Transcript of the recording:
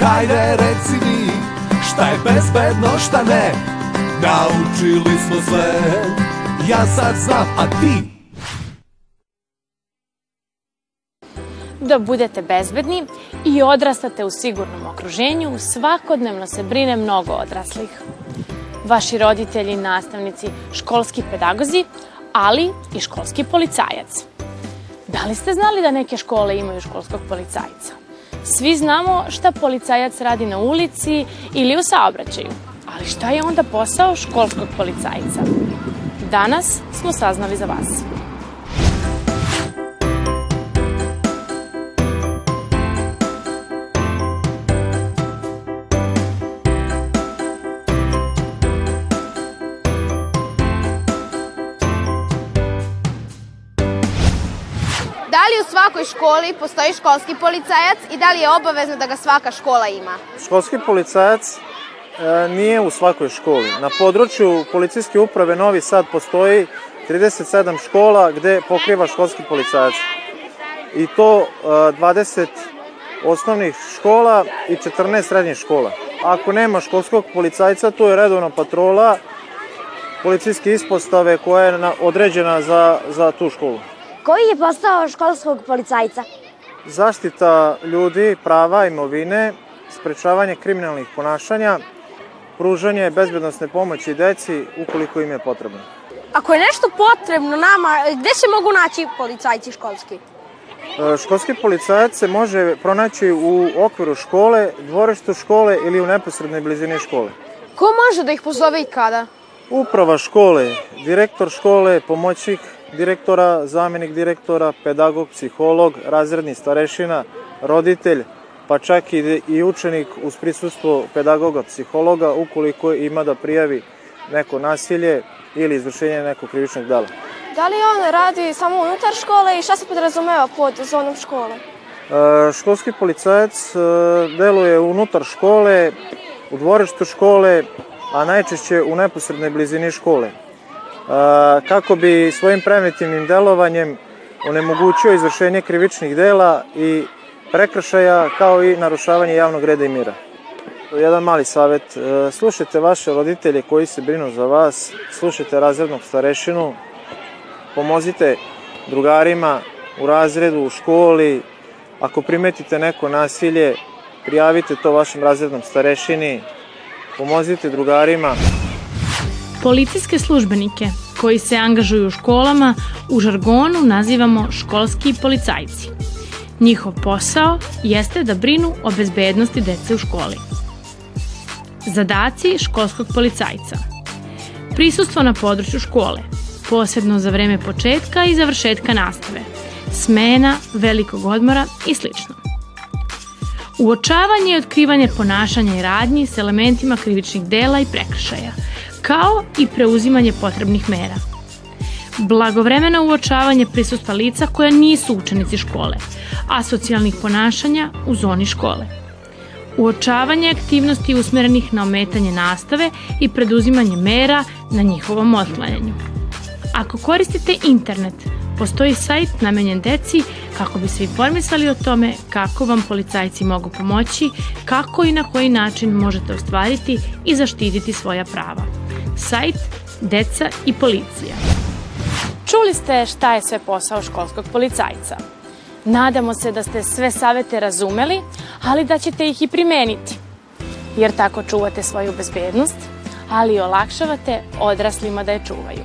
Hajde reci mi šta je bezbedno šta ne Naučili smo sve Ja sad znam a ti Da budete bezbedni i odrastate u sigurnom okruženju, svakodnevno se brine mnogo odraslih. Vaši roditelji, nastavnici, školski pedagozi, ali i školski policajac. Da li ste znali da neke škole imaju školskog policajca? Svi znamo šta policajac radi na ulici ili u saobraćaju, ali šta je onda posao školskog policajca? Danas smo saznali za vas. Li u svakoj školi postoji školski policajac i da li je obavezno da ga svaka škola ima? Školski policajac e, nije u svakoj školi. Na području policijske uprave Novi Sad postoji 37 škola gde pokriva školski policajac. I to e, 20 osnovnih škola i 14 srednjih škola. Ako nema školskog policajca, to je redovna patrola policijske ispostave koja je na, određena za, za tu školu. Koji je postao školskog policajca? Zaštita ljudi, prava, imovine, sprečavanje kriminalnih ponašanja, pružanje bezbednostne pomoći deci ukoliko im je potrebno. Ako je nešto potrebno nama, gde se mogu naći policajci školski? E, Školski policajac se može pronaći u okviru škole, dvorištu škole ili u neposrednoj blizini škole. Ko može da ih pozove i kada? Uprava škole, direktor škole, pomoćnik direktora, zamenik direktora, pedagog, psiholog, razredni starešina, roditelj, pa čak i, i učenik uz prisustvo pedagoga, psihologa, ukoliko ima da prijavi neko nasilje ili izvršenje nekog krivičnog dela. Da li on radi samo unutar škole i šta se podrazumeva pod zonom škole? E, školski policajac e, deluje unutar škole, u dvorištu škole, a najčešće u neposrednoj blizini škole. Kako bi svojim preventivnim delovanjem onemogućio izvršenje krivičnih dela i prekršaja kao i narušavanje javnog reda i mira. Jedan mali savet, e, slušajte vaše roditelje koji se brinu za vas, slušajte razrednog starešinu, pomozite drugarima u razredu, u školi, ako primetite neko nasilje, prijavite to vašem razrednom starešini, pomozite drugarima. Policijske službenike koji se angažuju u školama u žargonu nazivamo školski policajci. Njihov posao jeste da brinu o bezbednosti dece u školi. Zadaci školskog policajca Prisustvo na području škole, posebno za vreme početka i završetka nastave, smena, velikog odmora i sl. Uočavanje i otkrivanje ponašanja i radnji s elementima krivičnih dela i prekršaja, kao i preuzimanje potrebnih mera. Blagovremeno uočavanje prisustva lica koja nisu učenici škole, a socijalnih ponašanja u zoni škole. Uočavanje aktivnosti usmerenih na ometanje nastave i preduzimanje mera na njihovom otklanjanju. Ako koristite internet, postoji sajt namenjen deci kako bi se informisali o tome kako vam policajci mogu pomoći, kako i na koji način možete ostvariti i zaštititi svoja prava. Sajt Deca i policija. Čuli ste šta je sve posao školskog policajca. Nadamo se da ste sve savete razumeli, ali da ćete ih i primeniti. Jer tako čuvate svoju bezbednost, ali i olakšavate odraslima da je čuvaju.